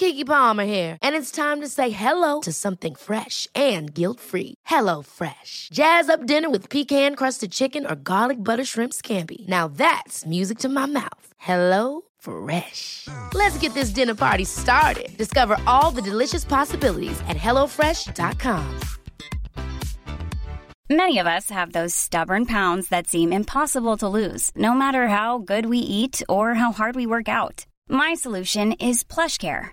Kiki Palmer here, and it's time to say hello to something fresh and guilt-free. Hello Fresh. Jazz up dinner with pecan-crusted chicken or garlic butter shrimp scampi. Now that's music to my mouth. Hello Fresh. Let's get this dinner party started. Discover all the delicious possibilities at hellofresh.com. Many of us have those stubborn pounds that seem impossible to lose, no matter how good we eat or how hard we work out. My solution is PlushCare.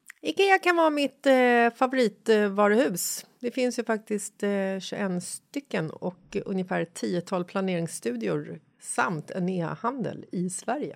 Ikea kan vara mitt eh, favoritvaruhus. Det finns ju faktiskt eh, 21 stycken och ungefär 10 planeringsstudior samt en e-handel i Sverige.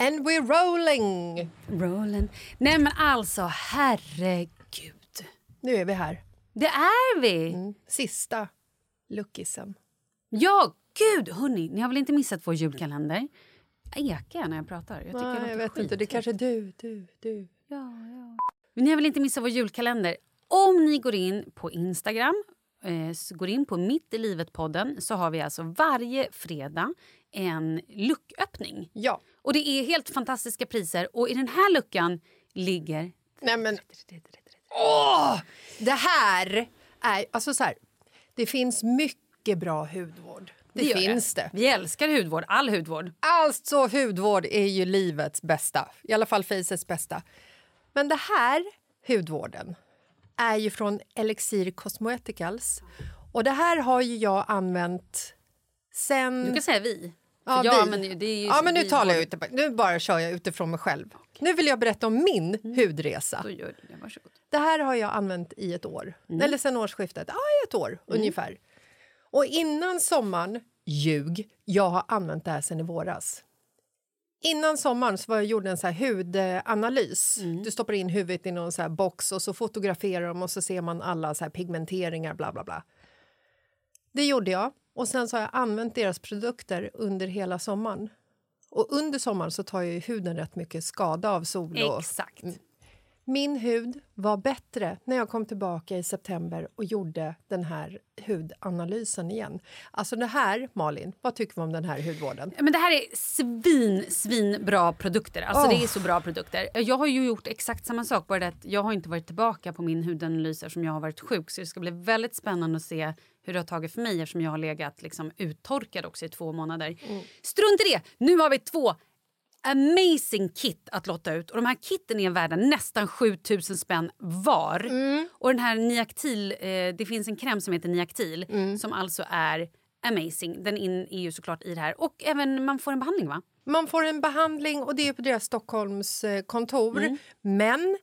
And we're rolling! Rollen. Nej men alltså, herregud. Nu är vi här. Det är vi! Mm. Sista luckisen. Ja, gud! Hörni, ni har väl inte missat vår julkalender? Ekar när jag pratar? Jag, tycker Nej, jag vet inte, det skit. kanske är du, du, du. Ja, ja. Men ni har väl inte missat vår julkalender? Om ni går in på Instagram, eh, går in på Mitt i livet-podden så har vi alltså varje fredag en lucköppning. Ja. Och det är helt fantastiska priser och i den här luckan ligger... Nej men... Åh! Det här är... Alltså så här, det finns mycket bra hudvård. Det, gör finns det. Vi älskar hudvård, all hudvård. Alltså hudvård är ju livets bästa, i alla fall facets bästa. Men det här hudvården är ju från Elixir Cosmeceuticals. Och det här har ju jag använt sen... Du kan säga vi. Ja, vi. använder ju- det är ju ja, men nu vi talar jag ute, nu bara kör jag utifrån mig själv. Nu vill jag berätta om min hudresa. Då gör det, varsågod. Det här har jag använt i ett år, Mm. eller sen årsskiftet. Ja, i ett år ungefär. Och innan sommaren, ljug, jag har använt det här sen i våras. Innan sommaren så var jag gjorde en så här hudanalys. Mm. Du stoppar in huvudet i någon så här box och så fotograferar de och så ser man alla så pigmenteringar, bla bla bla. Det gjorde jag. Och sen så har jag använt deras produkter under hela sommaren. Och under sommaren så tar ju huden rätt mycket skada av sol. Och, Exakt. Min hud var bättre när jag kom tillbaka i september och gjorde den här hudanalysen igen. Alltså det här, Malin, vad tycker vi om den här hudvården? Men det här är svin, svin bra produkter. Alltså Oh. det är så bra produkter. Jag har ju gjort exakt samma sak, bara det att jag har inte varit tillbaka på min hudanalys eftersom jag har varit sjuk. Så det ska bli väldigt spännande att se hur det har tagit för mig eftersom jag har legat liksom uttorkad också i två månader. Strunt i det! Nu har vi två amazing kit att lotta ut. Och de här kitten är värda nästan 7000 spänn var. Och den här Niactil, eh, det finns en kräm som heter Niactil som alltså är amazing. Den in, är ju såklart i det här. Och även man får en behandling va? Man får en behandling och det är på deras Stockholms eh, kontor. Men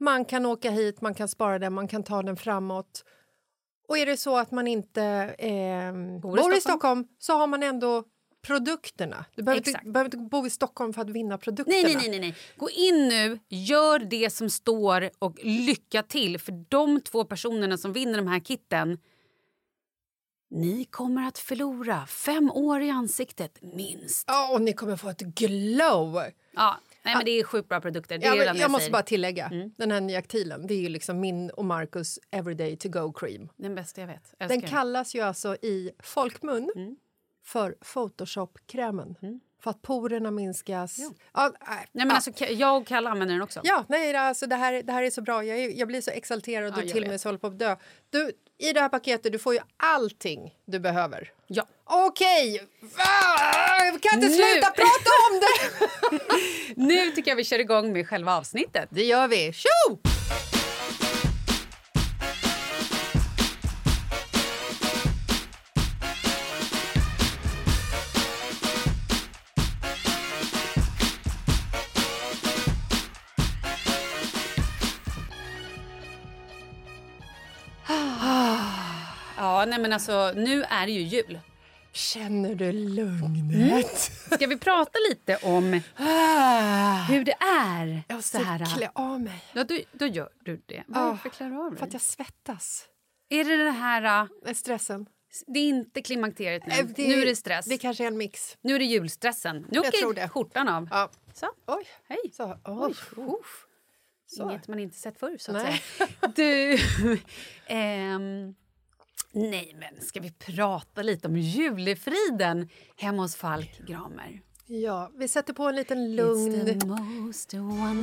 man kan åka hit, man kan spara den, man kan ta den framåt. Och är det så att man inte eh, bor, i Stockholm. Stockholm så har man ändå produkterna. Du behöver inte, behöver inte bo i Stockholm för att vinna produkterna. Nej, nej, nej, nej, nej. Gå in nu, gör det som står och lycka till. För de två personerna som vinner de här kitten ni kommer att förlora fem år i ansiktet, minst. Ja, och ni kommer få ett glow! Ja, nej, men det är sjukt bra produkter. Det Ja, enda jag måste säger. bara tillägga, den här Niactilen, det är ju liksom min och Marcus everyday to go cream. Den bästa jag vet. Den Älskar. kallas ju alltså i folkmun Mm. för Photoshop-krämen. För att porerna minskas. Ja. nej, Nej, men ja. alltså, jag och Kalle använder den också. Ja, nej, alltså det, här, det här är så bra. Jag, är, jag blir så exalterad och jag till och med så håller på att dö. Du, I det här paketet du får ju allting du behöver. Ja. Okej! Vi kan inte Nu. sluta prata om det! Nu tycker jag vi kör igång med själva avsnittet. Det gör vi. Tjo! Nej men alltså, nu är det ju jul. Känner du lugnet? Ska vi prata lite om Ah. hur det är? Jag så måste här. klä av mig. Ja, då, då gör du det. Varför klär du av dig? För att jag svettas. Är det det här... Stressen. Det är inte klimakteriet nu. Eh, nu är det stress. Det kanske är en mix. Nu är det julstressen. Nu åker det. skjortan av. Ja. Så. Oj. Hej. Så, oj. Oj. Så. Inget man inte sett förr, så att Nej. säga. Du... ehm, nej, men ska vi prata lite om julefriden hemma hos Falk Gramer? Ja, vi sätter på en liten lugn...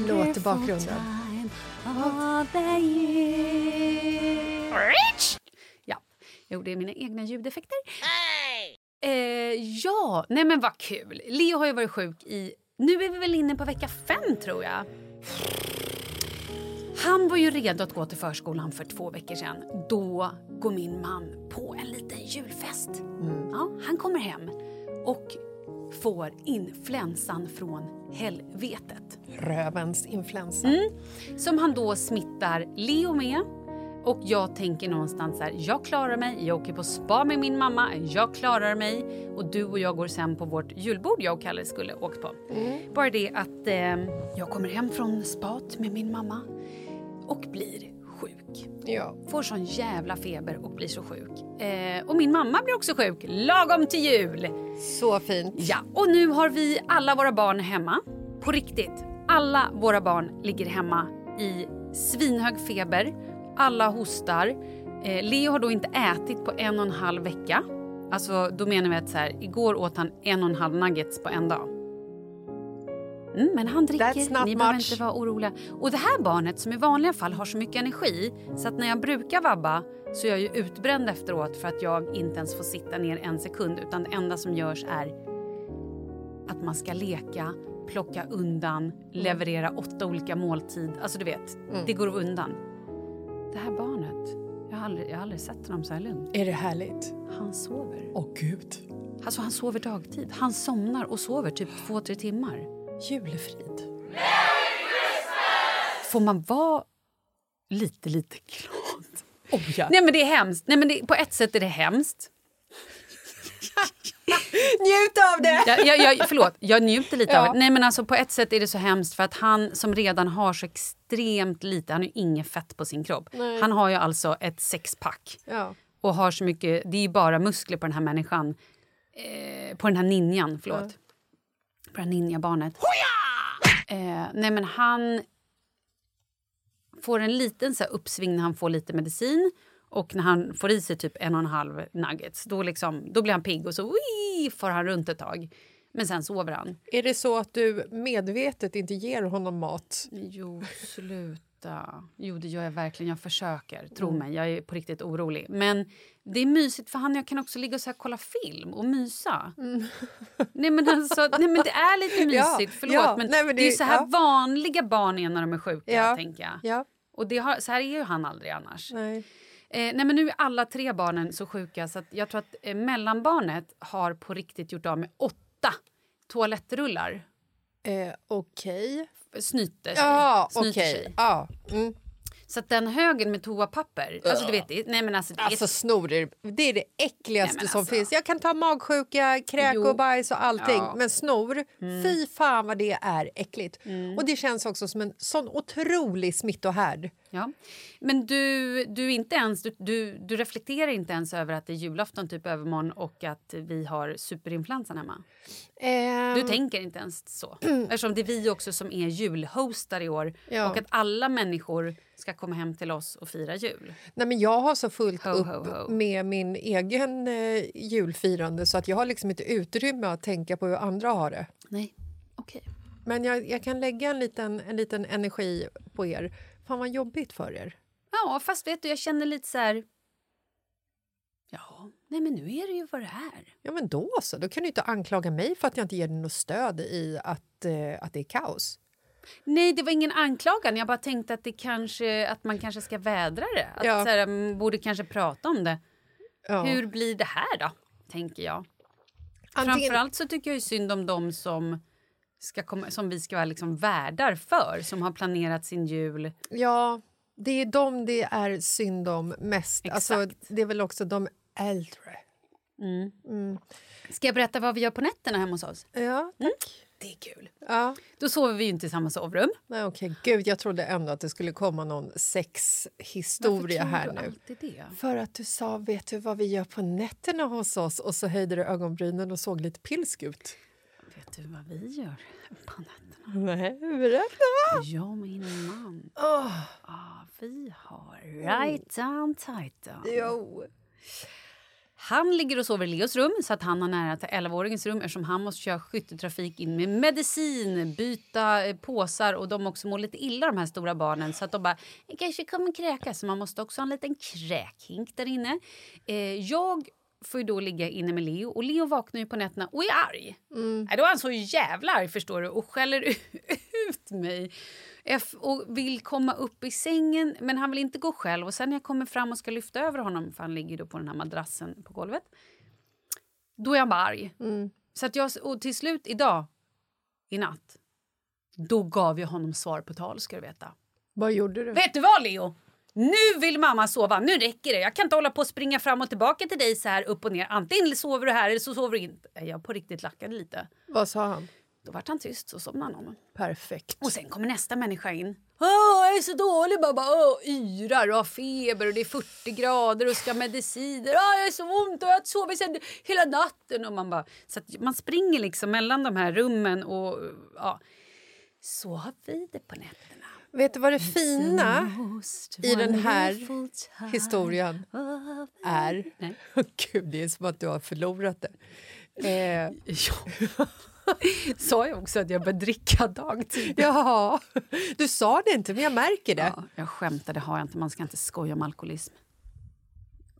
låt i bakgrunden. Ja, jag gjorde mina egna ljudeffekter. Eh, ja, nej men vad kul. Leo har ju varit sjuk i... Nu är vi väl inne på vecka fem, tror jag. Han var ju redo att gå till förskolan för två veckor sedan. Då går min man på en liten julfest. Ja, han kommer hem och får influensan från helvetet. Rövens influensa. Mm. Som han då smittar Leo med. Och jag tänker någonstans här, jag klarar mig, jag åker på spa med min mamma, jag klarar mig. Och du och jag går sen på vårt julbord jag och Kalle skulle åkt på. Bara det att eh, jag kommer hem från spat med min mamma och blir sjuk. Ja. Får sån jävla feber och blir så sjuk. Eh, och min mamma blir också sjuk, lagom till jul. Så fint. Ja, och nu har vi alla våra barn hemma. På riktigt. Alla våra barn ligger hemma i svinhög feber. Alla hostar. Eh, Leo har då inte ätit på en och en halv vecka. Alltså, då menar vi att så här, igår åt han en och en halv nuggets på en dag. Mm, men han dricker, ni behöver inte vara oroliga. Och det här barnet som i vanliga fall har så mycket energi så att när jag brukar vabba så är jag ju utbränd efteråt för att jag inte ens får sitta ner en sekund utan det enda som görs är att man ska leka, plocka undan, leverera åtta olika måltid. Alltså du vet, det går undan. Det här barnet, jag har aldrig, jag har aldrig sett honom så här lugn. Är det härligt? Han sover. Åh, gud. Alltså han sover dagtid. Han somnar och sover typ två, tre timmar. Julefrid. Får man vara lite, lite glad? Oh, ja. Nej men det är hemskt. Nej, men det, på ett sätt är det hemskt. Njut av det! Jag, jag, jag, förlåt, jag njuter lite av Ja. det. Nej, men alltså, på ett sätt är det så hemskt för att han som redan har så extremt lite, han har ju inget fett på sin kropp. Nej. Han har ju alltså ett sexpack Ja. och har så mycket, det är ju bara muskler på den här människan. Eh, på den här ninjan, förlåt. På det här ninjabarnet. Eh, nej men han får en liten så här, uppsving när han får lite medicin och när han får i sig typ en och en halv nuggets. Då, liksom, då blir han pigg och så wii, får han runt ett tag. Men sen sover han. Är det så att du medvetet inte ger honom mat? Jo, sluta. Jo, det gör jag verkligen. Jag försöker. Tro mig, jag är på riktigt orolig. Men det är mysigt för han och jag kan också ligga och så här kolla film och mysa. Nej, men alltså, nej, men det är lite Ja, mysigt. Förlåt, ja, men nej, men det, är det- så här ja. vanliga barn är när de är sjuka, Ja. tänker jag. Ja. Och det har, så här är ju han aldrig annars. Nej. Eh, nej, men nu är alla tre barnen så sjuka så jag tror att eh, mellanbarnet har på riktigt gjort av med åtta toalettrullar. Eh, okej. Snyter sig. Ja, snyter okej. sig. Ja. Mm. Så att den högen med toapapper, alltså du vet, nej men alltså, det är Alltså snor är, det är det äckligaste Nej, som alltså. finns. Jag kan ta magsjuka, kräk Jo. och bajs och allting. Ja. Men snor, fy fan vad det är äckligt. Och det känns också som en sån otrolig smittohärd. Ja. Men du, du, inte ens, du, du, du reflekterar inte ens över att det är julafton typ övermorgon och att vi har superinfluensan hemma? Ehm, Du tänker inte ens så? Eftersom det är vi också som är julhostar i år Ja. och att alla människor ska komma hem till oss och fira jul. Nej, men jag har så fullt Ho, upp ho, ho. med min egen eh, julfirande så att jag har liksom inte utrymme att tänka på hur andra har det. Nej, okej. Men jag, jag kan lägga en liten, en liten energi på er. Fan vad jobbigt för er. Ja, fast vet du, jag känner lite så här... Ja, nej men nu är det ju vad det är. Ja men då så, då kan du inte anklaga mig för att jag inte ger dig något stöd i att, eh, att det är kaos. Nej, det var ingen anklagan. Jag bara tänkte att, det kanske, att man kanske ska vädra det. Att Ja. så här, man borde kanske prata om det. Ja. Hur blir det här då? Tänker jag. Antingen- Framförallt så tycker jag ju synd om dem som, ska komma, som vi ska vara liksom värdar för. Som har planerat sin jul. Ja, det är dem det är synd om mest. Alltså, Exakt. det är väl också de äldre. Ska jag berätta vad vi gör på nätterna hemma hos oss? Ja, tack. Det är kul. Ja. Då sover vi inte i samma sovrum. Nej, okej. Gud, jag trodde ändå att det skulle komma någon sexhistoria här nu. För att du sa, vet du vad vi gör på nätterna hos oss? Och så höjde du ögonbrynen och såg lite pilsk ut. Vet du vad vi gör på nätterna? Nej, berätta! Jag och min man. Oh, Ah, vi har right down tight down. jo. Han ligger och sover i Leos rum så att han har nära till 11-åringens rum eftersom han måste köra skytteltrafik in med medicin, byta eh, påsar och de också mår lite illa de här stora barnen så att de bara "Jag kanske kommer kräkas så man måste också ha en liten kräkhink där inne. Eh, jag får ju då ligga inne med Leo och Leo vaknar ju på nätterna och är arg. Nej, då är han så jävla arg förstår du och skäller ut mig. Och vill komma upp i sängen men han vill inte gå själv och sen när jag kommer fram och ska lyfta över honom för han ligger då på den här madrassen på golvet. Då är han bara arg. Så att jag, och till slut idag, i natt, då gav jag honom svar på tal ska du veta. Vad gjorde du? Vet du vad Leo? Nu vill mamma sova, nu räcker det. Jag kan inte hålla på och springa fram och tillbaka till dig så här upp och ner. Antingen sover du här eller så sover du inte. Jag på riktigt lackade lite. Vad sa han? Då vart han tyst, så somnade han. Perfekt. Och sen kommer nästa människa in. Åh, jag är så dålig babba. Åh, yrar och har feber och det är 40 grader och ska ha mediciner. Åh, jag är så ont och jag har sovit sen hela natten. Och man, bara, så man springer liksom mellan de här rummen och ja. Så har vi det på nätterna. Vet du vad det fina i den här historien är? Nej. Gud, det är som att du har förlorat det. Eh, Ja. Sa jag också att jag började dricka dagtid? ja, du sa det inte, men jag märker det. Ja, jag skämtade, har jag inte. Man ska inte skoja om alkoholism.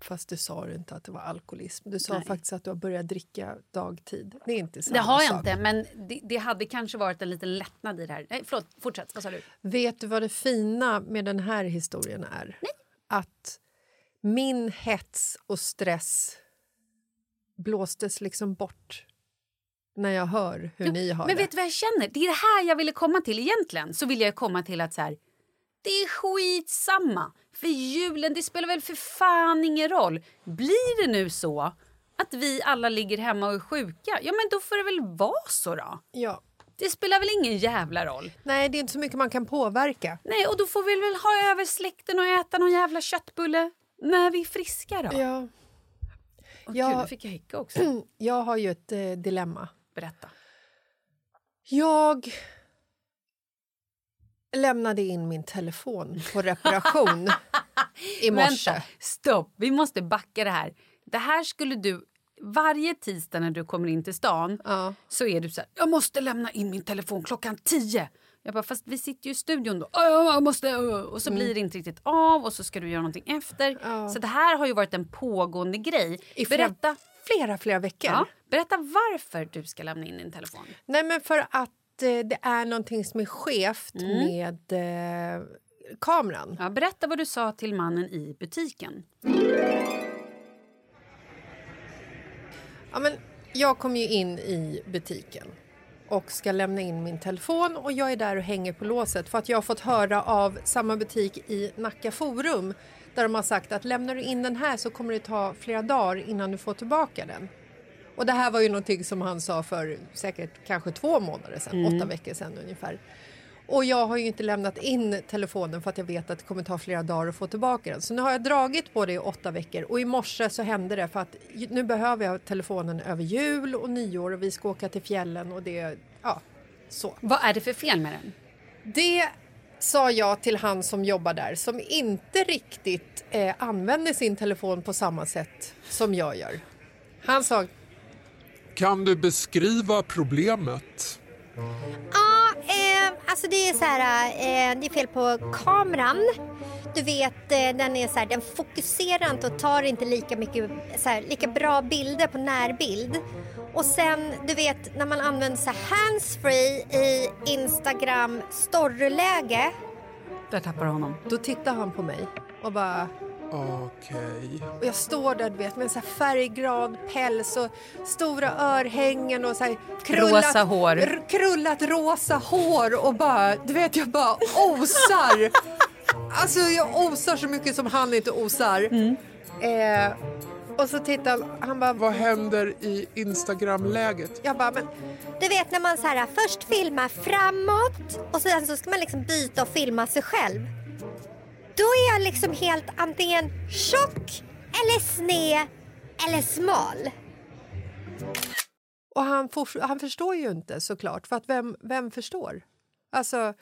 Fast du sa inte att det var alkoholism. Du sa Nej. faktiskt att du har börjat dricka dagtid. Det är inte samma Det har jag sak. inte, men det, det hade kanske varit en liten lättnad i det här. Nej, förlåt, fortsätt. Vad sa du? Vet du vad det fina med den här historien är? Att min hets och stress blåstes liksom bort när jag hör hur ni har Men det. vet du vad jag känner? Det är det här jag ville komma till egentligen. Så vill jag komma till att så här, det är skitsamma. För julen, det spelar väl för fan ingen roll. Blir det nu så att vi alla ligger hemma och är sjuka, ja men då får det väl vara så då. Ja. Det spelar väl ingen jävla roll. Nej, det är inte så mycket man kan påverka. Nej, och då får vi väl ha över släkten och äta någon jävla köttbulle när vi är friska då. Ja. Åh, Ja. Gud, nu fick jag hicka också. Jag har ju ett eh, dilemma. Berätta. Jag... lämnade in min telefon på reparation i morse. Vänta, stopp. Vi måste backa det här. Det här skulle du... Varje tisdag när du kommer in till stan Ja. så är du så här, jag måste lämna in min telefon klockan tio. Jag bara, fast vi sitter ju i studion då. "Ja, Jag måste, uh." och så blir det inte riktigt av och så ska du göra någonting efter. Mm. Ja. Så det här har ju varit en pågående grej. I flera, Berätta, flera, flera veckor. ja, berätta varför du ska lämna in din telefon. Nej, men för att det är någonting som är skevt Mm. med eh, kameran. Ja, berätta vad du sa till mannen i butiken. Ja, men jag kom ju in i butiken och ska lämna in min telefon och jag är där och hänger på låset för att jag har fått höra av samma butik i Nacka Forum där de har sagt att lämnar du in den här så kommer det ta flera dagar innan du får tillbaka den. Och det här var ju någonting som han sa för säkert kanske två månader sedan, åtta veckor sedan ungefär. Och jag har ju inte lämnat in telefonen för att jag vet att det kommer ta flera dagar att få tillbaka den. Så nu har jag dragit på det i åtta veckor och i morse så hände det för att nu behöver jag telefonen över jul och nyår och vi ska åka till fjällen och det, ja, så. Vad är det för fel med den? Det sa jag till han som jobbar där som inte riktigt eh, använder sin telefon på samma sätt som jag gör. Han sa Kan du beskriva problemet? Ja, eh, alltså det är så här, eh, det är fel på kameran. Du vet, eh, den är så här, den fokuserar inte och tar inte lika mycket, så här, lika bra bilder på närbild. Och sen, du vet, när man använder så handsfree i Instagram storyläge. Där tappar honom. Då tittade han på mig och bara... Okej. Och jag står där du vet, med en så här färgglad päls och stora örhängen och så här Rosa hår. r- krullat rosa hår och bara, du vet jag bara osar. alltså jag osar så mycket som han inte osar. Eh, och så tittar han, han bara, Vad händer i Instagram-läget? jag bara, men Du vet när man så här, först filmar framåt och sen så ska man liksom byta och filma sig själv. Då är jag liksom helt antingen tjock eller sned eller smal. Och han, for, han förstår ju inte såklart, för att vem, vem förstår? Alltså,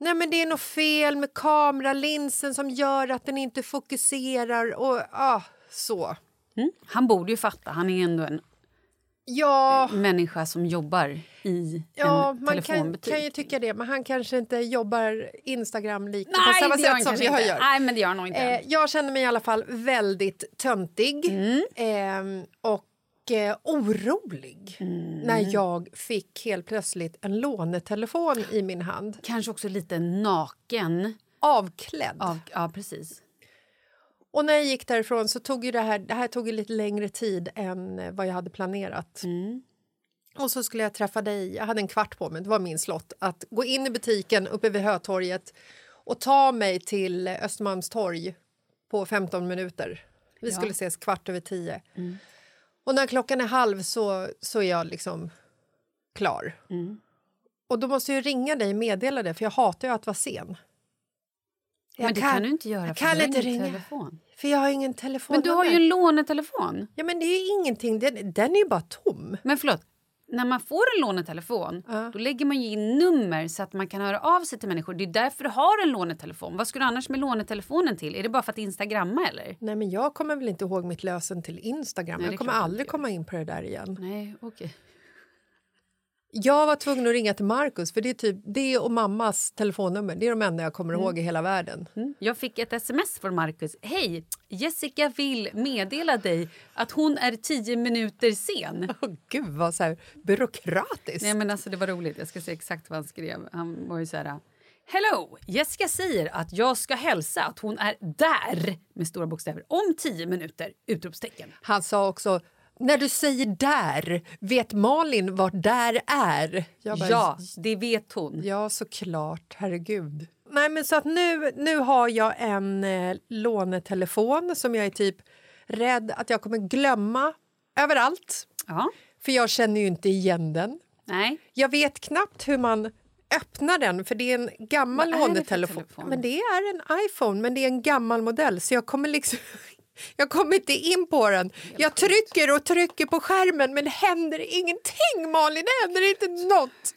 nej men det är något fel med kameralinsen som gör att den inte fokuserar och ah, så. Mm. Han borde ju fatta. Han är ändå en Ja, människa som jobbar i ja en man kan, kan ju tycka det, men han kanske inte jobbar Instagram lika på samma sätt som jag gör. Nej, men det gör nog inte. Eh, jag känner mig i alla fall väldigt töntig eh, och eh, orolig när jag fick helt plötsligt en lånetelefon i min hand. Kanske också lite naken. Avklädd. Av, ja, precis. Och när jag gick därifrån så tog ju det här, det här tog ju lite längre tid än eh, vad jag hade planerat. Och så skulle jag träffa dig, jag hade en kvart på mig, det var min slott, att gå in i butiken uppe vid Hötorget och ta mig till Östermalmstorg på 15 minuter. Vi skulle ses kvart över tio. Och när klockan är halv så, så är jag liksom klar. Och då måste jag ringa dig och meddela det, för jag hatar ju att vara sen. Jag men det kan, du inte göra jag för kan du inte ringa. telefon. För jag har ingen telefon. Men du har ju en lånetelefon. Ja, men det är ju ingenting. Den, den är ju bara tom. Men förlåt, när man får en lånetelefon Ja. då lägger man ju in nummer så att man kan höra av sig till människor. Det är därför du har en lånetelefon. Vad skulle du annars med lånetelefonen till? Är det bara för att instagramma eller? Nej, men jag kommer väl inte ihåg mitt lösen till Instagram. Nej, jag kommer aldrig komma in på det där igen. Nej, okej. Jag var tvungen att ringa till Markus för det är typ det och mammas telefonnummer. Det är de enda jag kommer ihåg i hela världen. Jag fick ett sms från Markus. Hej! Jessica vill meddela dig att hon är tio minuter sen. Åh, gud, vad så här byråkratiskt. Nej, men alltså, det var roligt. Jag ska säga exakt vad han skrev. Han var ju så här... Hello! Jessica säger att jag ska hälsa att hon är där med stora bokstäver om tio minuter! Utropstecken. Han sa också när du säger där, vet Malin vart där är? Bara, Ja, det vet hon. Ja, såklart. Herregud. Nej, men så att nu, nu har jag en eh, lånetelefon som jag är typ rädd att jag kommer glömma överallt. Ja. För jag känner ju inte igen den. Nej. Jag vet knappt hur man öppnar den, för det är en gammal Vad är det lånetelefon. Men det är en iPhone, men det är en gammal modell så jag kommer liksom... Jag kommer inte in på den. Jag trycker och trycker på skärmen men det händer ingenting Malin, det händer inte något.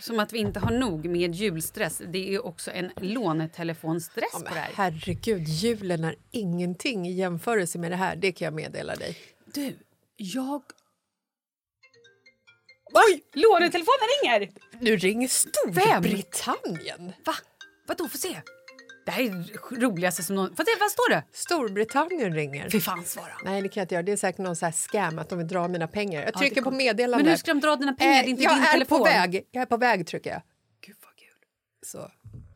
Som att vi inte har nog med julstress. Det är också en lånetelefonstress Ja, på det här. herregud, julen är ingenting i jämförelse med det här. Det kan jag meddela dig. Du, jag... Oj! Lånetelefonen ringer! Nu ringer Storbritannien. Va? Vadå? Få se. Det här är det roligaste som någon... Få se, vad står det? Storbritannien ringer. Fy fan, svara. Nej, det kan jag inte göra. Det är säkert någon så här scam att de vill dra mina pengar. Jag Ja, trycker det på meddelande. Men hur ska de dra dina pengar? Det är inte jag din är telefon. på väg. Jag är på väg, trycker jag. Gud vad kul. Så.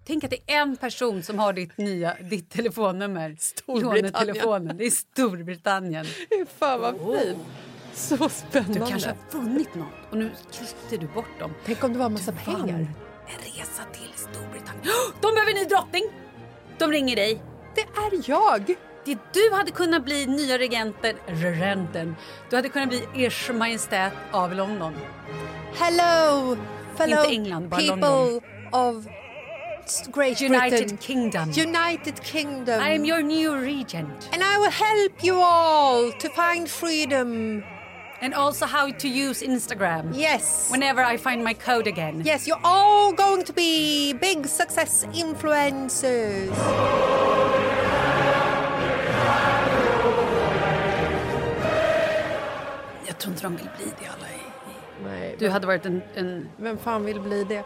Tänk att det är en person som har ditt, nya, ditt telefonnummer. Storbritannien. Det är Storbritannien. Fan vad fint. Så spännande. Du kanske har vunnit något och nu klippte du bort dem. Tänk om det var en massa pengar. En resa till Storbritannien. De behöver en ny drottning! De ringer dig. Det är jag! Det du hade kunnat bli nya regenten, regenten. Du hade kunnat bli Ers Majestät av London. Hello, fellow Inte England, bara people London. of Great United Britain. Kingdom. United Kingdom. I am your new regent. And I will help you all to find freedom. And also how to use Instagram. Yes. Whenever I find my code again. Yes, you're all going to be big success influencers. Jag tror inte de vill bli det alla. Nej, Du hade varit en... en... vem fan vill bli det?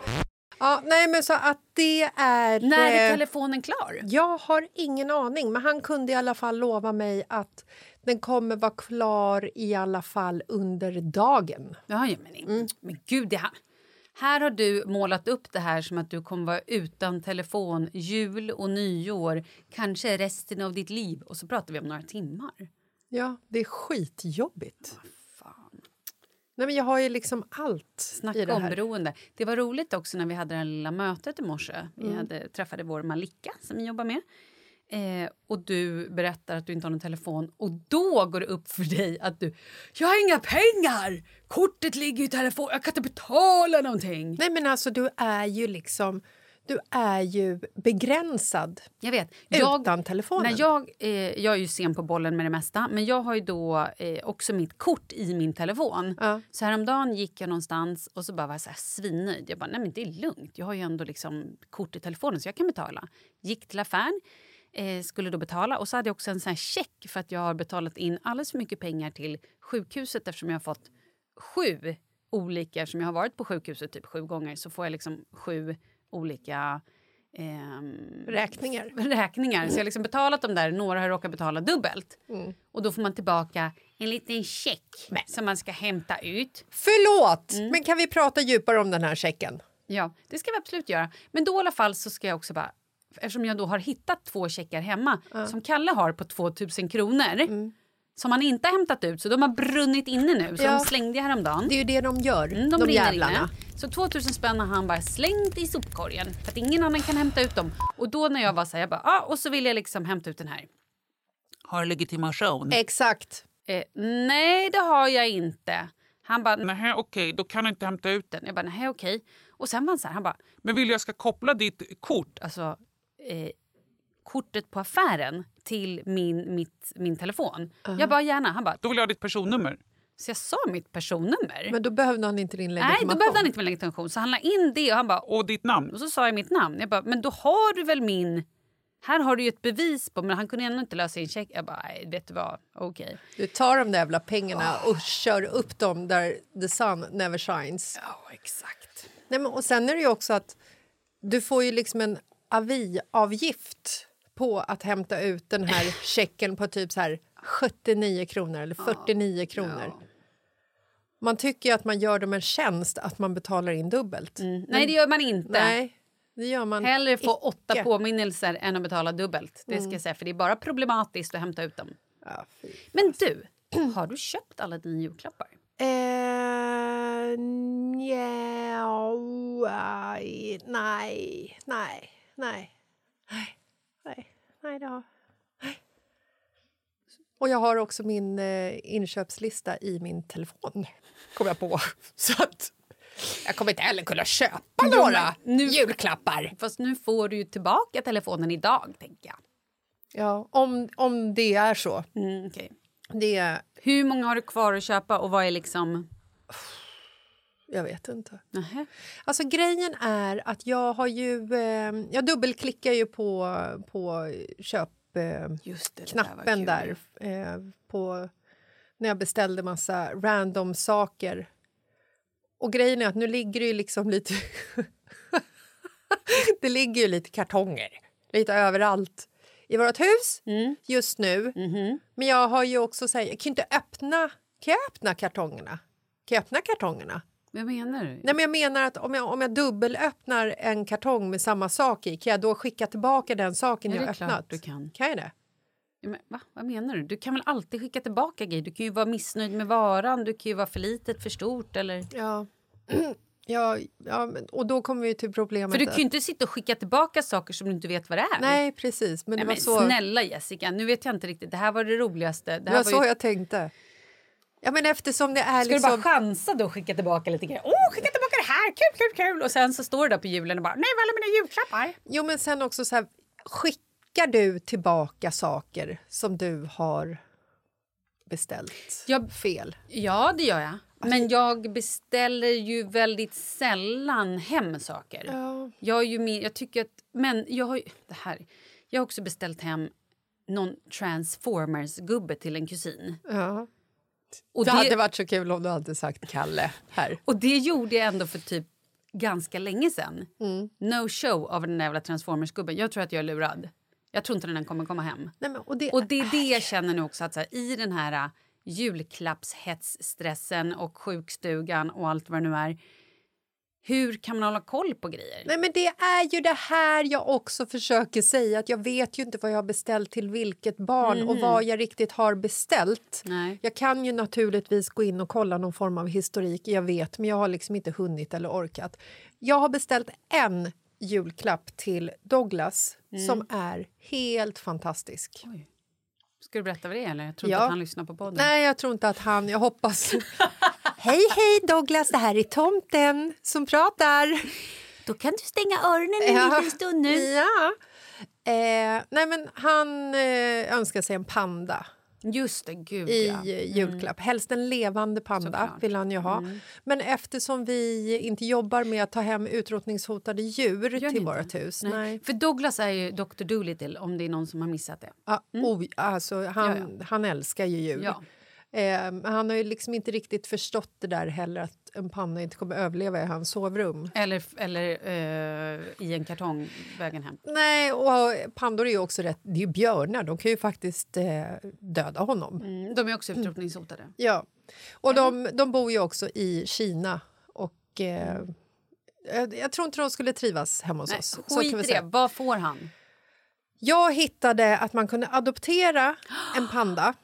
Ja, nej, men så att det är... När är eh, telefonen klar? Jag har ingen aning, men han kunde i alla fall lova mig att den kommer vara klar i alla fall under dagen. Ja, ja, men, men gud, det här... Här har du målat upp det här som att du kommer vara utan telefon jul och nyår, kanske resten av ditt liv. Och så pratar vi om några timmar. Ja, det är skitjobbigt. Nej, men jag har ju liksom allt i Snacka det om här. beroende. Det var roligt också när vi hade det här lilla mötet i morse. Vi Mm. hade, träffade vår Malika som vi jobbar med. Eh, och du berättar att du inte har någon telefon och då går det upp för dig att du Jag har inga pengar! Kortet ligger i telefon, jag kan inte betala någonting. Nej, men alltså du är ju liksom... Du är ju begränsad Jag vet. utan telefonen. När jag, eh, jag är ju sen på bollen med det mesta, men jag har ju då eh, också mitt kort i min telefon. Ja. Så häromdagen gick jag någonstans och så bara var jag så här svinnöjd. Jag bara, nej men det är lugnt. Jag har ju ändå liksom kort i telefonen så jag kan betala. Gick till affären, eh, skulle då betala och så hade jag också en sån check för att jag har betalat in alldeles för mycket pengar till sjukhuset eftersom jag har fått sju olika, eftersom jag har varit på sjukhuset typ sju gånger så får jag liksom sju olika ehm, Räkningar. räkningar. Så jag har liksom betalat dem där, några har råkat betala dubbelt. Och då får man tillbaka en liten check som man ska hämta ut. Förlåt, Mm. men kan vi prata djupare om den här checken? Ja, det ska vi absolut göra. Men då i alla fall så ska jag också bara... Eftersom jag då har hittat två checkar hemma som Kalle har på 2000 kronor som han inte har hämtat ut, så de har brunnit inne nu. Så Ja. de slängde jag häromdagen. Det är ju det de gör, Mm, de, de, jävlarna. inne. Så 2000 spänn har han bara slängt i sopkorgen för att ingen annan kan hämta ut dem. Och då när jag var så här, jag bara, ah, och så vill jag liksom hämta ut den här. Har legitimation. Exakt. Eh, nej, det har jag inte. Han bara, Nej, okej, då kan du inte hämta ut den. Jag bara, nej okej. Och sen var han så här, han bara, Men vill jag ska koppla ditt kort? alltså eh, kortet på affären till min, mitt, min telefon. Jag bara, gärna. Han bara, Då vill jag ha ditt personnummer. så jag sa mitt personnummer. Men då behövde han inte din legitimation. nej, då behövde han inte min legitimation. Så han la in det och han bara, Och ditt namn. och så sa jag mitt namn. Jag bara, men då har du väl min... Här har du ju ett bevis på, men han kunde ändå inte lösa in check. Jag bara, nej, vet du vad, okej. Du tar de där jävla pengarna och kör upp dem där the sun never shines. Ja, exakt. Nej, men, och sen är det ju också att du får ju liksom en aviavgift på att hämta ut den här checken på typ så här 79 kronor eller 49 kronor. Man tycker att man gör dem en tjänst att man betalar in dubbelt. Nej, det gör man inte. Nej, det gör man Hellre få icke. åtta påminnelser än att betala dubbelt. Det ska jag säga, för det är bara problematiskt att hämta ut dem. Ja. Men du, har du köpt alla dina julklappar? Eh, nja, aj, nej, nej, nej, nej, nej, nej, det har... Nej. Och jag har också min eh, inköpslista i min telefon, kom jag på. Så att jag kommer inte heller kunna köpa några nu- julklappar. Fast nu får du ju tillbaka telefonen idag, tänker jag. Ja, om, om det är så. Mm, okej. Det, Hur många har du kvar att köpa och vad är liksom... Jag vet inte. Nähä. Alltså grejen är att jag har ju... Eh, jag dubbelklickar ju på, på köp... Eh, där. eh, på, när jag beställde massa random saker. Och grejen är att nu ligger det ju liksom lite... det ligger ju lite kartonger lite överallt i vårt hus Mm. just nu. Mhm. Men jag har ju också sagt, jag kan inte öppna... Kan jag öppna kartongerna? Kan jag öppna kartongerna? Vad menar du? Nej, men jag menar att om jag, om jag dubbelöppnar en kartong med samma sak i, kan jag då skicka tillbaka den saken Ja, jag det är öppnat? klart du kan. Kan jag det? Ja, Men, va? Vad menar du? Du kan väl alltid skicka tillbaka grejer? Du kan ju vara missnöjd med varan, du kan ju vara för litet, för stort eller... Ja. ja, ja och då kommer vi till problemet. För du kan ju inte sitta och skicka tillbaka saker som du inte vet vad det är. Nej, precis. Men Nej, det var men så, snälla Jessica, nu vet jag inte riktigt. Det här var det roligaste. Det det var var så ju... jag tänkte. Ja, men eftersom det är Ska liksom... du bara chansa då och skicka tillbaka lite grejer? Åh, skicka tillbaka det här! Kul, kul, kul! Och sen så står det där på julen och bara, nej, vad är alla mina julklappar? Jo, men sen också så här, skickar du tillbaka saker som du har beställt Jag- fel? Ja, det gör jag. Men jag beställer ju väldigt sällan hem saker. Ja. Jag, ju mer, jag tycker att... Men jag har. Det här. Jag har också beställt hem någon Transformers-gubbe till en kusin. ja. Och det, det, hade varit så kul om du hade sagt Kalle här. och det gjorde jag ändå för typ ganska länge sen. Mm. No show av den där jävla Transformers-gubben. Jag tror att jag är lurad. Jag tror inte den kommer komma hem. Nej, men, och det, Och det är det jag känner nu också. Att så här, I den här äh, julklappshetsstressen och sjukstugan och allt vad det nu är. Hur kan man hålla koll på grejer? Nej, men det är ju det här jag också försöker säga. Att Jag vet ju inte vad jag har beställt till vilket barn och vad jag riktigt har beställt. Nej. Jag kan ju naturligtvis gå in och kolla någon form av historik. Jag vet, men jag har liksom inte hunnit eller orkat. Jag har beställt en julklapp till Douglas som är helt fantastisk. Oj. Ska du berätta vad det är? Eller? Jag tror Ja. inte att han lyssnar på podden. Nej, jag tror inte att han... Jag hoppas... hej, hej, Douglas! Det här är tomten som pratar. Då kan du stänga öronen en liten stund nu. Ja. Eh, nej, men han eh, önskar sig en panda Just det, gud i ja. eh, julklapp. Helst en levande panda Såklart. Mm. vill han ju ha. Men eftersom vi inte jobbar med att ta hem utrotningshotade djur Gör till vårt hus... Nej. Nej. För Douglas är ju Dr. Dolittle om det är någon som har missat det. Ah, oj, alltså, han, Mm. Ja, han älskar ju djur. Ja. Eh, han har ju liksom inte riktigt förstått det där heller att en panda inte kommer överleva i hans sovrum. Eller, eller eh, i en kartong vägen hem. Nej, och pandor är ju också rätt... Det är ju björnar, de kan ju faktiskt eh, döda honom. Mm, de är också utrotningshotade. Ja. Och de, de bor ju också i Kina. Och eh, jag, jag tror inte de skulle trivas hemma hos Nej, oss. Så skit kan vi i säga. det. Vad får han? Jag hittade att man kunde adoptera en panda.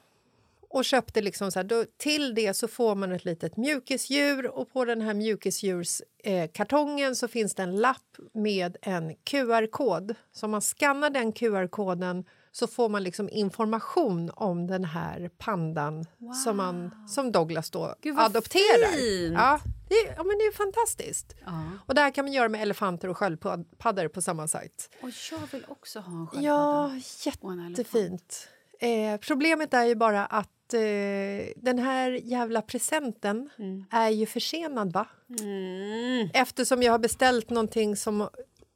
Och köpte liksom så här, då, Till det så får man ett litet mjukisdjur och på den här mjukisdjurskartongen eh, så finns det en lapp med en QR-kod. Så om man skannar den QR-koden så får man liksom information om den här pandan som, man, som Douglas då Gud, adopterar. fint! Ja, det, är- ja, men det är fantastiskt. Ja. Och det här kan man göra med elefanter och sköldpaddor på samma sajt. Och jag vill också ha en sköldpadda. Ja, jättefint. Eh, problemet är ju bara att eh, den här jävla presenten är ju försenad, va? Mm. Eftersom jag har beställt någonting som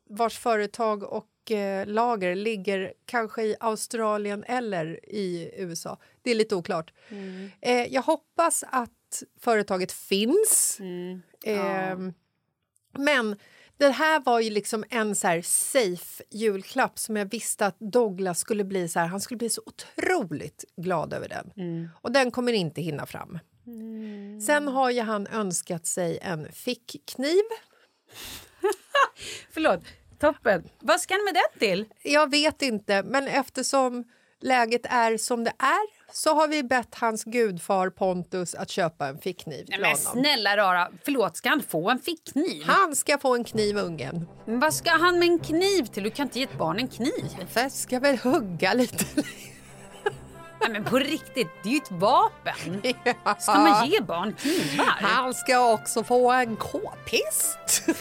vars företag och eh, lager ligger kanske i Australien eller i USA. Det är lite oklart. Mm. Eh, jag hoppas att företaget finns. Mm. Ehm, Men det här var ju liksom en så safe julklapp som jag visste att Douglas skulle bli så här, han skulle bli så otroligt glad över den. Mm. Och den kommer inte hinna fram. Sen har ju han önskat sig en fickkniv. Förlåt. Toppen. Vad ska han med den till? Jag vet inte, men eftersom läget är som det är så har vi bett hans gudfar Pontus att köpa en fickkniv Nej, till men honom. snälla rara, förlåt, ska han få en fickkniv? Han ska få en kniv, ungen. Men vad ska han med en kniv till? Du kan inte ge ett barn en kniv. För jag ska väl hugga lite. Nej, men på riktigt, det är ju ett vapen. Ska man ge barn knivar? Han ska också få en k-pist.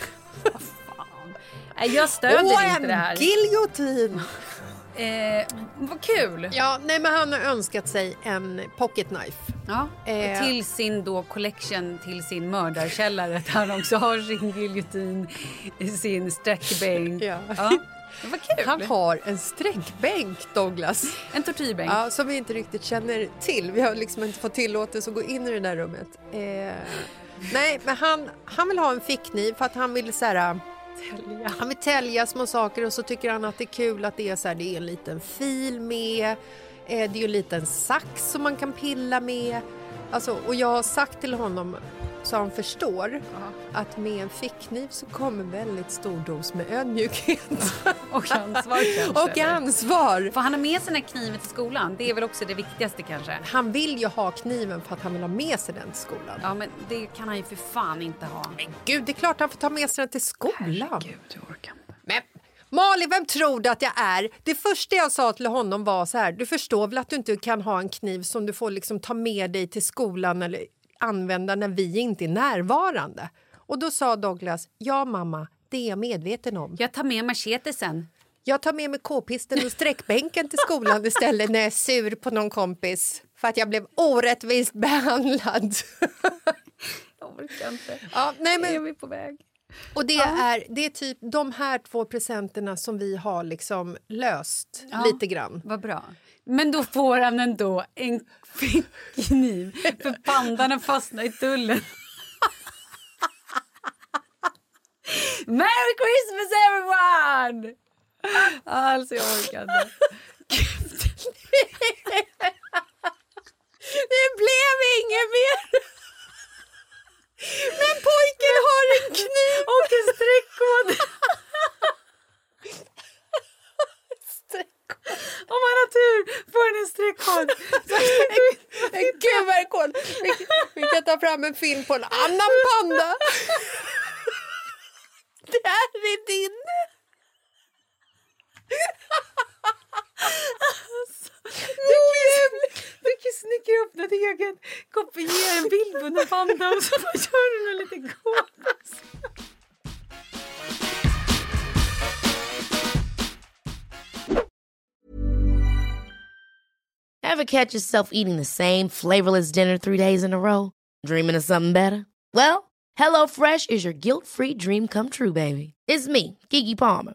Nej, jag stöder Och inte en det här. giljotin. Eh, vad kul! Ja, nej, men han har önskat sig en pocket knife. Ja, Eh. till sin då collection till sin mördarkällare där han också har sin giljotin, sin sträckbänk. Ja. Ja. Var kul. Han har en sträckbänk, Douglas. En tortyrbänk. Ja, som vi inte riktigt känner till. Vi har liksom inte fått tillåtelse att gå in i det där rummet. Eh, nej, men han, han vill ha en fickkniv för att han vill så här, Tälja. Han vill tälja små saker och så tycker han att det är kul att det är, så här, det är en liten fil med. Eh, det är ju en liten sax som man kan pilla med. Alltså, och jag har sagt till honom så han förstår att med en fickkniv så kommer väldigt stor dos med ödmjukhet Och ansvar kanske. och eller? ansvar. Får han ha med sig den här kniven till skolan? Det är väl också det viktigaste kanske? Han vill ju ha kniven för att han vill ha med sig den till skolan. Ja, men det kan han ju för fan inte ha. Gud, det är klart han får ta med sig den till skolan. Gud, jag orkar inte. Malin, vem tror du att jag är? Det första jag sa till honom var så här, du förstår väl att du inte kan ha en kniv som du får liksom ta med dig till skolan eller använda när vi inte är närvarande. Och då sa Douglas, ja mamma, det är jag medveten om. Jag tar med machetesen. Jag tar med mig k-pisten och sträckbänken till skolan istället när jag är sur på någon kompis för att jag blev orättvist behandlad. Jag orkar inte. ja, nej, Är men, vi på väg? Och det är, det är typ de här två presenterna som vi har liksom löst lite grann. Vad bra. Men då får han ändå en fickkniv för pandan har fastnat i tullen. Merry Christmas everyone! Alltså jag orkar inte. Det blev inget mer! Men pojken har en kniv! Och en streckkod. Om man har tur får han en streckkod. En QR-kod. Vi, vi kan ta fram en film på en annan panda. Det här är din. Mycket snickra upp något eget, kopiera en bild på en panda och så bara gör du något lite gås. Ever catch yourself eating the same flavorless dinner three days in a row? Dreaming of something better? Well, HelloFresh is your guilt-free dream come true, baby. It's me, Kiki Palmer.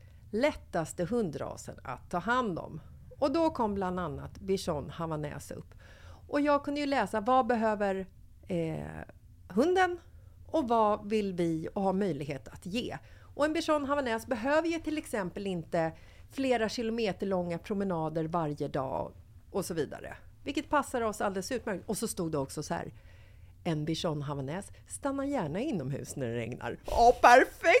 lättaste hundrasen att ta hand om. Och då kom bland annat bichon havanäs upp. Och jag kunde ju läsa vad behöver eh, hunden och vad vill vi och ha möjlighet att ge. Och en bichon havanäs behöver ju till exempel inte flera kilometer långa promenader varje dag och så vidare. Vilket passar oss alldeles utmärkt. Och så stod det också så här. En bichon havanäs stannar gärna inomhus när det regnar. Ja, perfekt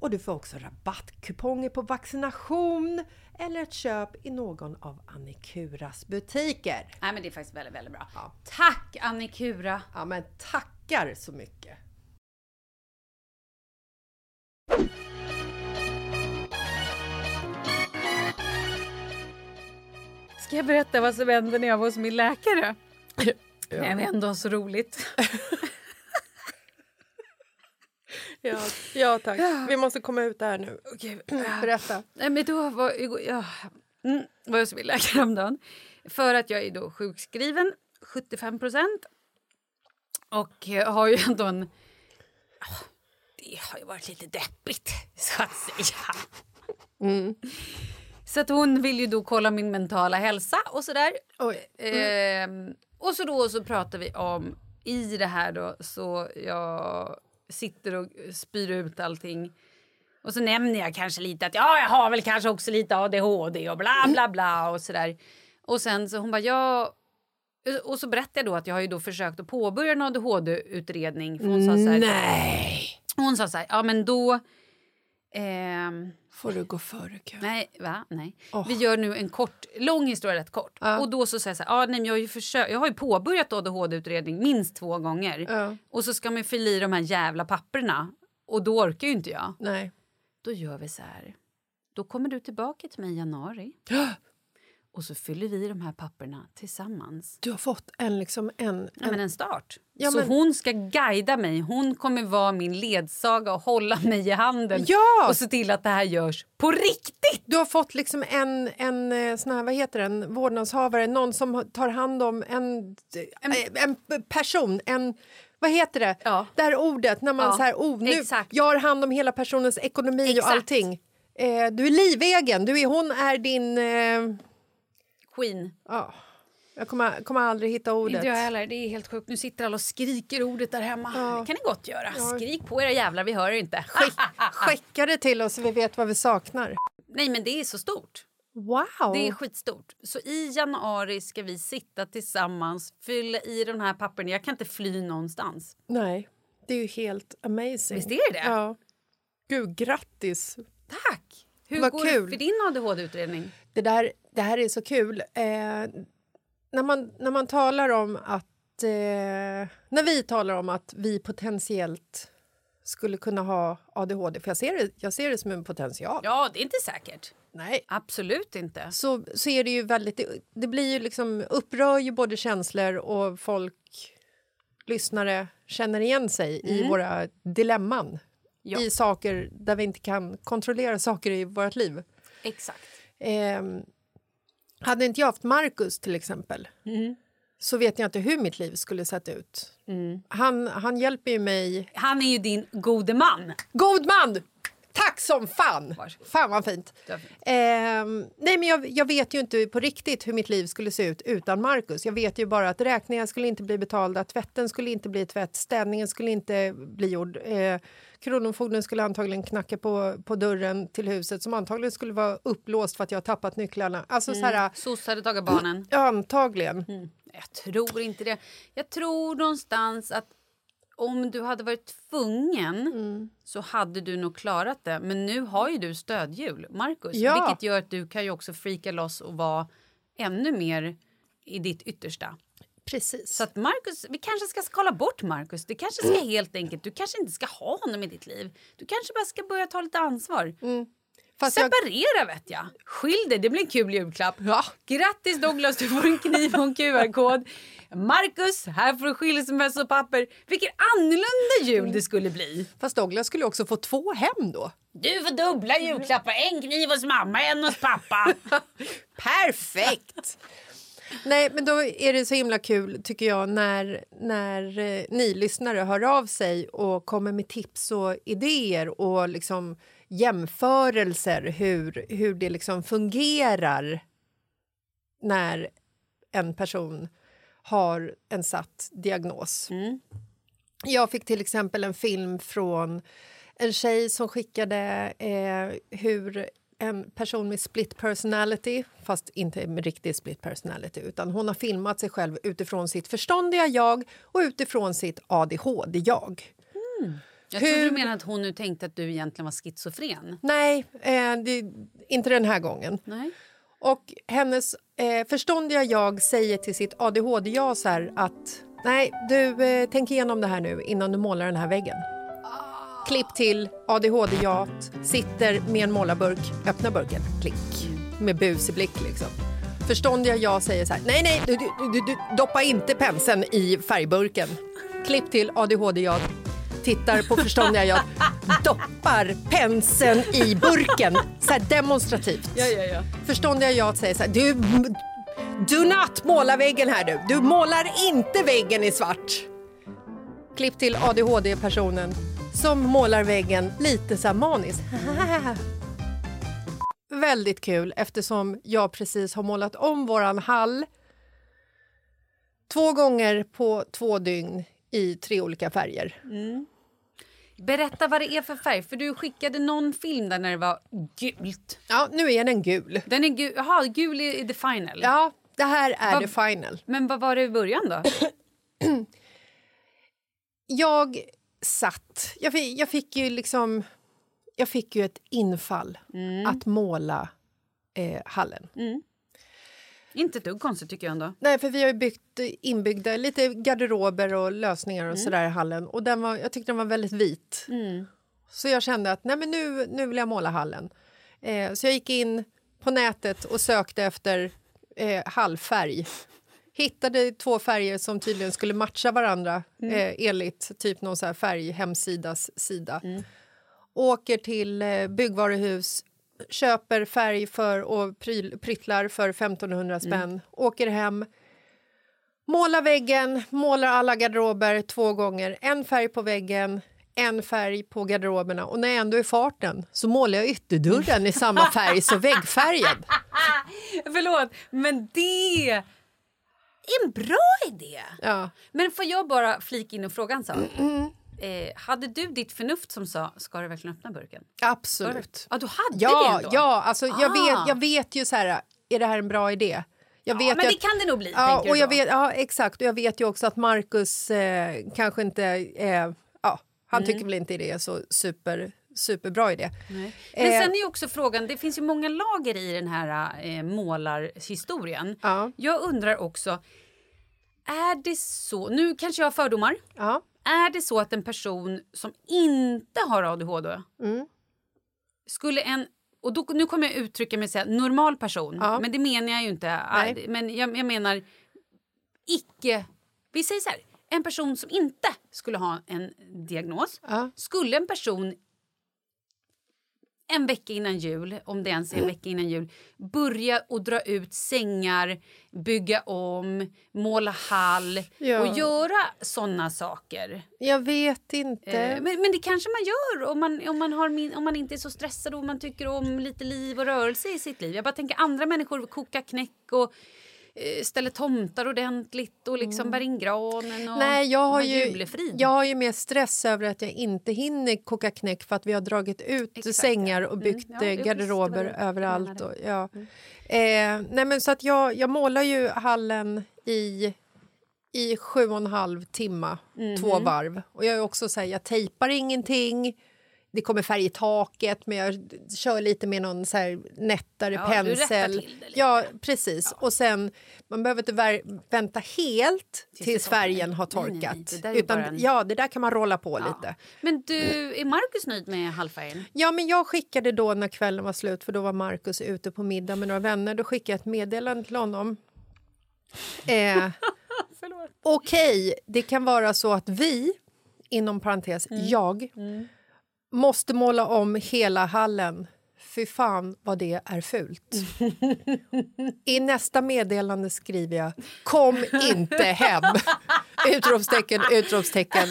och du får också rabattkuponger på vaccination eller ett köp i någon av Annikuras butiker. Nej men det är faktiskt väldigt, väldigt bra. Tack Annikura! Ja men tackar så mycket! Ska jag berätta vad som hände när jag var hos min läkare? Ja. Det var ändå så roligt. Ja, ja tack. Vi måste komma ut där nu. Okej, Berätta. Nej, men då var, ja, mm, var jag hos läkare häromdagen. För att jag är då sjukskriven, 75 procent. Och jag har ju ändå en... Det har ju varit lite deppigt, så att säga. Mm. Så att hon vill ju då kolla min mentala hälsa och sådär. Oj. Ehm, och så då så pratar vi om, i det här då, så jag sitter och spyr ut allting. Och så nämner jag kanske lite att ja, jag har väl kanske också lite ADHD och bla bla bla och sådär. Och sen så hon bara ja. Och så berättade jag då att jag har ju då försökt att påbörja en ADHD-utredning. Hon sa så här, Nej! Hon sa så här, ja men då... ehm, Får du gå före kön? Nej, va? Nej. Åh. Vi gör nu en kort, lång historia rätt kort. Ja. Och då så säger jag så här, ah, nej, jag, har ju försökt, jag har ju påbörjat ADHD-utredning minst två gånger. Ja. Och så ska man fylla i de här jävla papperna. Och då orkar ju inte jag. Nej. Då gör vi så här. Då kommer du tillbaka till mig i januari. Och så fyller vi de här papperna tillsammans. Du har fått en, liksom en, Ja, en men en start. Ja, så men- hon ska guida mig. Hon kommer vara min ledsaga och hålla mig i handen. Ja! Och se till att det här görs på riktigt. Du har fått liksom en, en eh, sån här, vad heter den, vårdnadshavare, någon som tar hand om en, en, en person, en vad heter det? Ja. Det här ordet när man Ja, så här, oh, nu, exakt. jag har hand om hela personens ekonomi och Exakt. allting. Eh, du är livegen, du är, hon är din... Eh, Queen. ja. jag kommer, kommer aldrig hitta ordet. Inte jag heller. Det är helt sjukt. Nu sitter alla och skriker ordet där hemma. Ja. Det kan ni gott göra. Skrik på era jävlar, vi hör er inte. Skick, skicka det till oss så vi vet vad vi saknar. Nej, men det är så stort. Wow! Det är skitstort. Så i januari ska vi sitta tillsammans, fylla i de här papperna. Jag kan inte fly någonstans. Nej, det är ju helt amazing. Visst är det? Ja. Gud, grattis! Tack! Hur Vad går kul. det för din ADHD-utredning? Det, där, det här är så kul. Eh, när, man, när man talar om att... Eh, när vi talar om att vi potentiellt skulle kunna ha ADHD, för jag ser det, jag ser det som en potential. Ja, det är inte säkert. Nej. Absolut inte. Så, så är det ju väldigt... Det, det blir ju liksom, upprör ju både känslor och folk, lyssnare, känner igen sig i våra dilemman. Ja. I saker där vi inte kan kontrollera saker i vårt liv. Exakt. Ehm, hade inte jag haft Marcus till exempel så vet jag inte hur mitt liv skulle sett ut. Han, han hjälper ju mig. Han är ju din gode man. God man! Tack som fan! Fan vad fint. Ehm, nej men jag, jag vet ju inte på riktigt hur mitt liv skulle se ut utan Marcus. Jag vet ju bara att räkningar skulle inte bli betalda, tvätten skulle inte bli tvätt, städningen skulle inte bli gjord. Eh, Kronofogden skulle antagligen knacka på, på dörren till huset som antagligen skulle vara upplåst för att jag har tappat nycklarna. Alltså så här, Soc hade tagit barnen. antagligen. Jag tror inte det. Jag tror någonstans att om du hade varit tvungen så hade du nog klarat det. Men nu har ju du stödhjul, Marcus. Ja. Vilket gör att du kan ju också freaka loss och vara ännu mer i ditt yttersta. Precis. Så att Marcus, vi kanske ska skala bort Marcus. Det kanske ska helt enkelt, du kanske inte ska ha honom i ditt liv. Du kanske bara ska börja ta lite ansvar. Fast jag- Separera vet jag. Skilj dig, det blir en kul julklapp. Ja. Grattis Douglas, du får en kniv och en QR-kod. Marcus, här får du skilsmässopapper. Vilket annorlunda jul det skulle bli. Fast Douglas skulle också få två hem då. Du får dubbla julklappar. En kniv hos mamma, en hos pappa. Perfekt! Nej, men då är det så himla kul tycker jag när, när eh, ni lyssnare hör av sig och kommer med tips och idéer och liksom jämförelser hur, hur det liksom fungerar när en person har en satt diagnos. Jag fick till exempel en film från en tjej som skickade eh, hur en person med split personality, fast inte riktig split personality utan hon har filmat sig själv utifrån sitt förståndiga jag och utifrån sitt ADHD-jag. Jag tror Hur- du menar att hon nu tänkte att du egentligen var schizofren. Nej, eh, det, inte den här gången. Nej. Och hennes eh, förståndiga jag säger till sitt ADHD-jag så här att nej, du eh, tänk igenom det här nu innan du målar den här väggen. Klipp till ADHD-jag sitter med en målarburk, öppna burken, klick, med busig blick liksom. Förståndiga jag säger så här, nej, nej, du, du, du, doppa inte penseln i färgburken. Klipp till ADHD-jag, tittar på förståndiga jag, doppar penseln i burken, så här demonstrativt. Ja, ja, ja. Förståndiga jag säger så här, du, do not måla väggen här du. Du målar inte väggen i svart. Klipp till ADHD-personen som målar väggen lite så maniskt. Väldigt kul eftersom jag precis har målat om våran hall två gånger på två dygn i tre olika färger. Berätta vad det är för färg. För Du skickade någon film där när det var gult. Ja, nu är den gul. Den är gul, Jaha, gul är the final. Ja, det här är Vad- the final. Men vad var det i början då? jag satt... Jag fick, jag fick ju liksom... Jag fick ju ett infall att måla eh, hallen. Inte ett dugg konstigt tycker jag ändå. Nej, för vi har ju byggt inbyggda lite garderober och lösningar och sådär i hallen. Och den var, jag tyckte den var väldigt vit. Så jag kände att nej, men nu, nu vill jag måla hallen. Eh, så jag gick in på nätet och sökte efter eh, hallfärg. Hittade två färger som tydligen skulle matcha varandra eh, enligt typ någon så här färghemsidas sida. Åker till eh, byggvaruhus, köper färg för och pryl, pryttlar för 1500 spänn. Åker hem, målar väggen, målar alla garderober två gånger. En färg på väggen, en färg på garderoberna. Och när jag ändå är farten så målar jag ytterdörren i samma färg som väggfärgen. Förlåt, men det en bra idé. Ja. Men får jag bara flika in och fråga en sak? Eh, hade du ditt förnuft som sa ska du verkligen öppna burken? Absolut. Ja, du hade Ja, det ändå? ja alltså, jag, Ah. vet, jag vet ju så här, är det här en bra idé? Jag vet Ja, men det att- kan det nog bli. Ja, och jag vet, ja, exakt. Och jag vet ju också att Marcus eh, kanske inte... Eh, ja, han Mm. tycker väl inte det är så super, superbra idé. Men Eh, sen är ju också frågan, det finns ju många lager i den här eh, målarhistorien. Ja. Jag undrar också, är det så, nu kanske jag har fördomar, Ja. är det så att en person som inte har ADHD Mm. skulle en och då, nu kommer jag uttrycka mig och säga normal person, Ja. men det menar jag ju inte. Nej. Men jag, jag menar icke... Vi säger så här, en person som inte skulle ha en diagnos. Ja. Skulle en person en vecka innan jul, om det ens är en vecka innan jul, börja och dra ut sängar, bygga om, måla hall Ja. och göra såna saker. Jag vet inte. Eh, Men, men det kanske man gör om man, om, man har min, om man inte är så stressad och man tycker om lite liv och rörelse i sitt liv. Jag bara tänker andra människor kokar knäck och ställer tomtar ordentligt och liksom bär in granen och Nej, jag har, ju, jag har ju mer stress över att jag inte hinner koka knäck för att vi har dragit ut Exakt, sängar och Mm, byggt ja, eh, garderober det det överallt. Och, ja. eh, nej, men så att jag, jag målar ju hallen i i sju och en halv timme, två Mhm. varv. Och jag är också så här, jag tejpar ingenting. Det kommer färg i taket, men jag kör lite med någon så här nättare Ja, pensel. till det lite. Ja, precis. Och sen, man behöver inte vänta helt tills, torkar. färgen har Nej, nej, nej, torkat. Utan, en- Ja, det där kan man rolla på Ja. lite. Men du, är Markus nöjd med halvfärgen? Ja, men jag skickade då när kvällen var slut, för då var Markus ute på middag med några vänner. Då skickade jag ett meddelande till honom. Eh, Okej, det kan vara så att vi, inom parentes jag, måste måla om hela hallen. Fy fan vad det är fult. I nästa meddelande skriver jag kom inte hem! Utropstecken, utropstecken.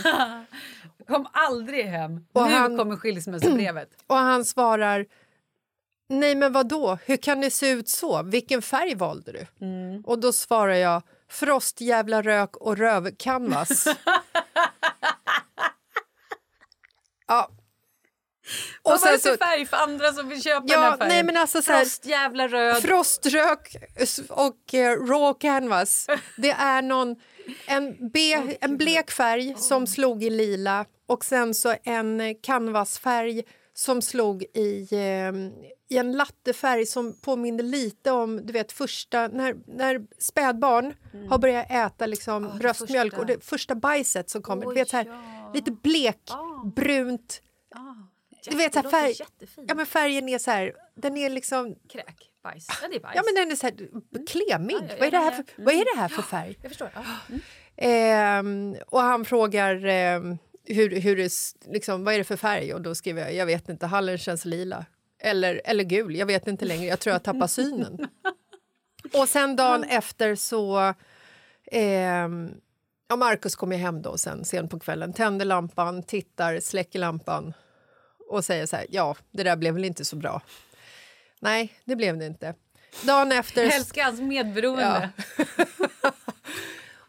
Kom aldrig hem. Och nu han- kommer skilsmässobrevet. Och han svarar Nej, men vad då? Hur kan det se ut så? Vilken färg valde du? Och då svarar jag frost, jävla rök och rövcanvas. ja. Och Vad var det för färg för andra som vill köpa den ja, här färgen? nej men alltså så här, Frost, jävla röd. Froströk och eh, raw canvas. Det är någon, en, be, en blek färg som slog i lila och sen så en eh, canvasfärg som slog i, eh, i en lattefärg som påminner lite om du vet första när, när spädbarn har börjat äta liksom, bröstmjölk första. och det första bajset som kommer. Oj, du vet, så här, ja. Lite blek, brunt. Du vet, så färg, ja, men färgen är så här, den är liksom Kräk, bajs. Ja, det är bajs. Ja, men den är så här klemig. Ja, ja, vad, är det här för, ja. vad är det här för färg? Jag förstår. Mm. Ehm, och han frågar ehm, hur, hur det, liksom, vad är det för färg och då skriver jag jag vet inte, hallen känns lila. Eller, eller gul, jag vet inte längre, jag tror jag tappar synen. och sen dagen efter så... ehm, ja, Markus kommer hem då sen, sent på kvällen, tänder lampan, tittar, släcker lampan och säger så här, ja, det där blev väl inte så bra. Nej, det blev det inte. Dagen efter... Jag älskar hans medberoende.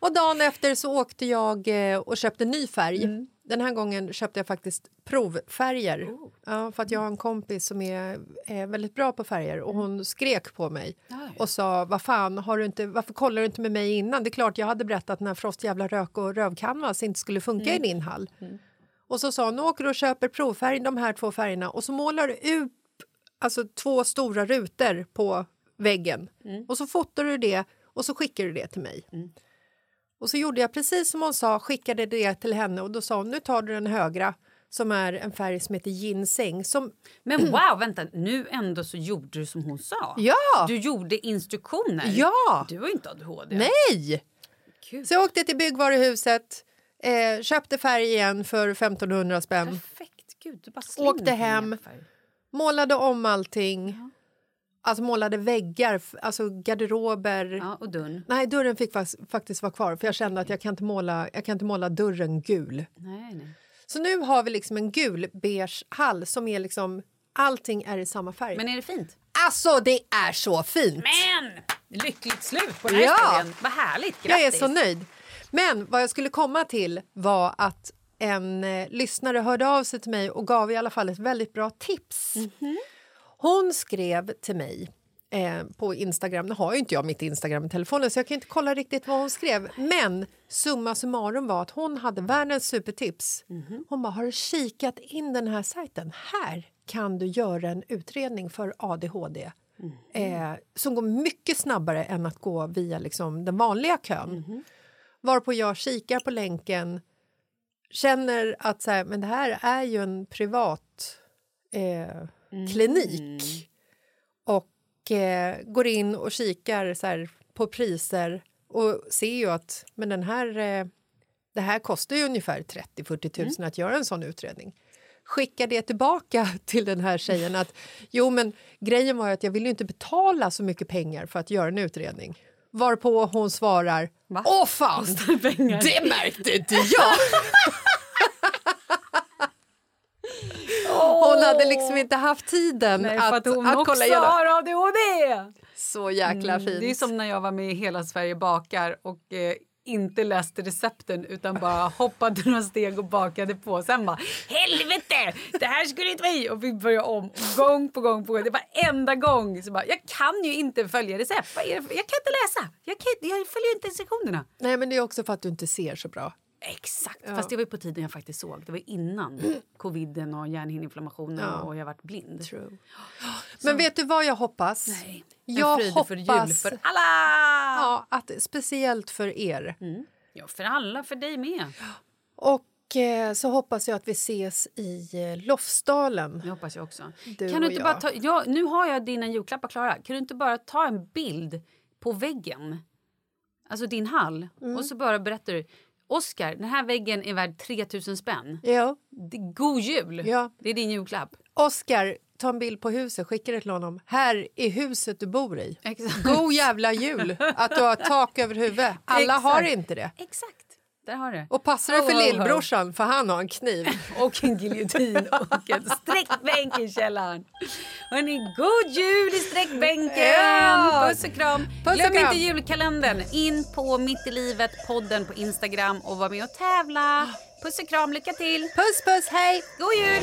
Och dagen efter så åkte jag eh, och köpte ny färg. Mm. Den här gången köpte jag faktiskt provfärger. Oh. Ja, för att jag har en kompis som är, är väldigt bra på färger och hon skrek på mig Oj. och sa vad fan, har du inte, varför kollar du inte med mig innan? Det är klart jag hade berättat när Frost jävla rök och rövcanvas inte skulle funka Mm. i din hall. Och så sa hon, nu åker du och köper provfärg, de här två färgerna och så målar du ut alltså, två stora rutor på väggen Mm. och så fotar du det och så skickar du det till mig. Och så gjorde jag precis som hon sa, skickade det till henne och då sa hon nu tar du den högra som är en färg som heter ginseng. Som, Men wow, vänta. Nu ändå så gjorde du som hon sa. ja! Du gjorde instruktioner. Ja! Du har inte ADHD. Nej! Gud. Så jag åkte till byggvaruhuset, eh, köpte färg igen för 1500 spänn, Perfekt. Gud, du bara Åkte hem. målade om allting. Alltså målade väggar, alltså garderober. Ja, och dörren. Nej, dörren fick faktiskt vara kvar för jag kände att jag kan inte måla, jag kan inte måla dörren gul. Nej, nej. Så nu har vi liksom en gul beige hall som är liksom allting är i samma färg. Men är det fint? alltså det är så fint. Men! Lyckligt slut på den här Ja. historien. Vad härligt. Grattis. Jag är så nöjd. Men vad jag skulle komma till var att en eh, lyssnare hörde av sig till mig och gav i alla fall ett väldigt bra tips. Hon skrev till mig eh, på Instagram. Nu har ju inte jag mitt Instagram i telefonen så jag kan inte kolla riktigt vad hon skrev. Men summa summarum var att hon hade världens supertips. Hon bara, har du kikat in den här sajten? Här kan du göra en utredning för ADHD. Eh, som går mycket snabbare än att gå via liksom, den vanliga kön. Varpå jag kikar på länken, känner att så här, men det här är ju en privat eh, klinik och eh, går in och kikar så här, på priser och ser ju att men den här, eh, det här kostar ju ungefär 30-40 000 att göra en sån utredning. skicka det tillbaka till den här tjejen att jo men grejen var ju att jag ville inte betala så mycket pengar för att göra en utredning. Varpå hon svarar Åh fan, det märkte inte jag! Hon hade liksom inte haft tiden Nej, att, att hon att kolla igenom. har ADHD! Så jäkla fint. Mm, Det är som när jag var med i Hela Sverige bakar och eh, inte läste recepten utan bara hoppade några steg och bakade på. Sen bara helvete, det här skulle inte vi! Och vi började om gång på gång på gång. Det var enda gång så bara, jag kan ju inte följa recept. Jag kan inte läsa. Jag, kan, jag följer inte instruktionerna. Nej, men det är också för att du inte ser så bra. Exakt, Ja. fast det var på tiden jag faktiskt såg. Det var innan coviden och hjärnhinneinflammationen Ja. och jag varit blind. Men vet du vad jag hoppas? Nej. Jag en fröjd hoppas för jul för alla! Ja, att, speciellt för er. Ja, för alla, för dig med. Och eh, så hoppas jag att vi ses i eh, Lofsdalen. Det hoppas jag också. Du kan du inte jag. bara ta, ja, nu har jag dina julklappar klara. Kan du inte bara ta en bild på väggen? Alltså din hall. Mm. Och så bara berättar du. Oskar, den här väggen är värd 3000 spänn. Ja. God jul! Ja. Det är din julklapp. Oskar, ta en bild på huset, skicka det till honom. Här är huset du bor i. Exakt. God jävla jul! Att du har tak över huvudet. Alla Exakt. har inte det. Exakt. Där har du. Och passar det för ho, ho. lillbrorsan, för han har en kniv. Och en giljotin och en sträckbänk i källaren. Hörrni, god jul i sträckbänken! Ja! Puss och kram! Puss och Glöm kram. inte julkalendern. In på Mitt i livet podden på Instagram och var med och tävla. Puss och kram, lycka till! Puss puss, hej! God jul!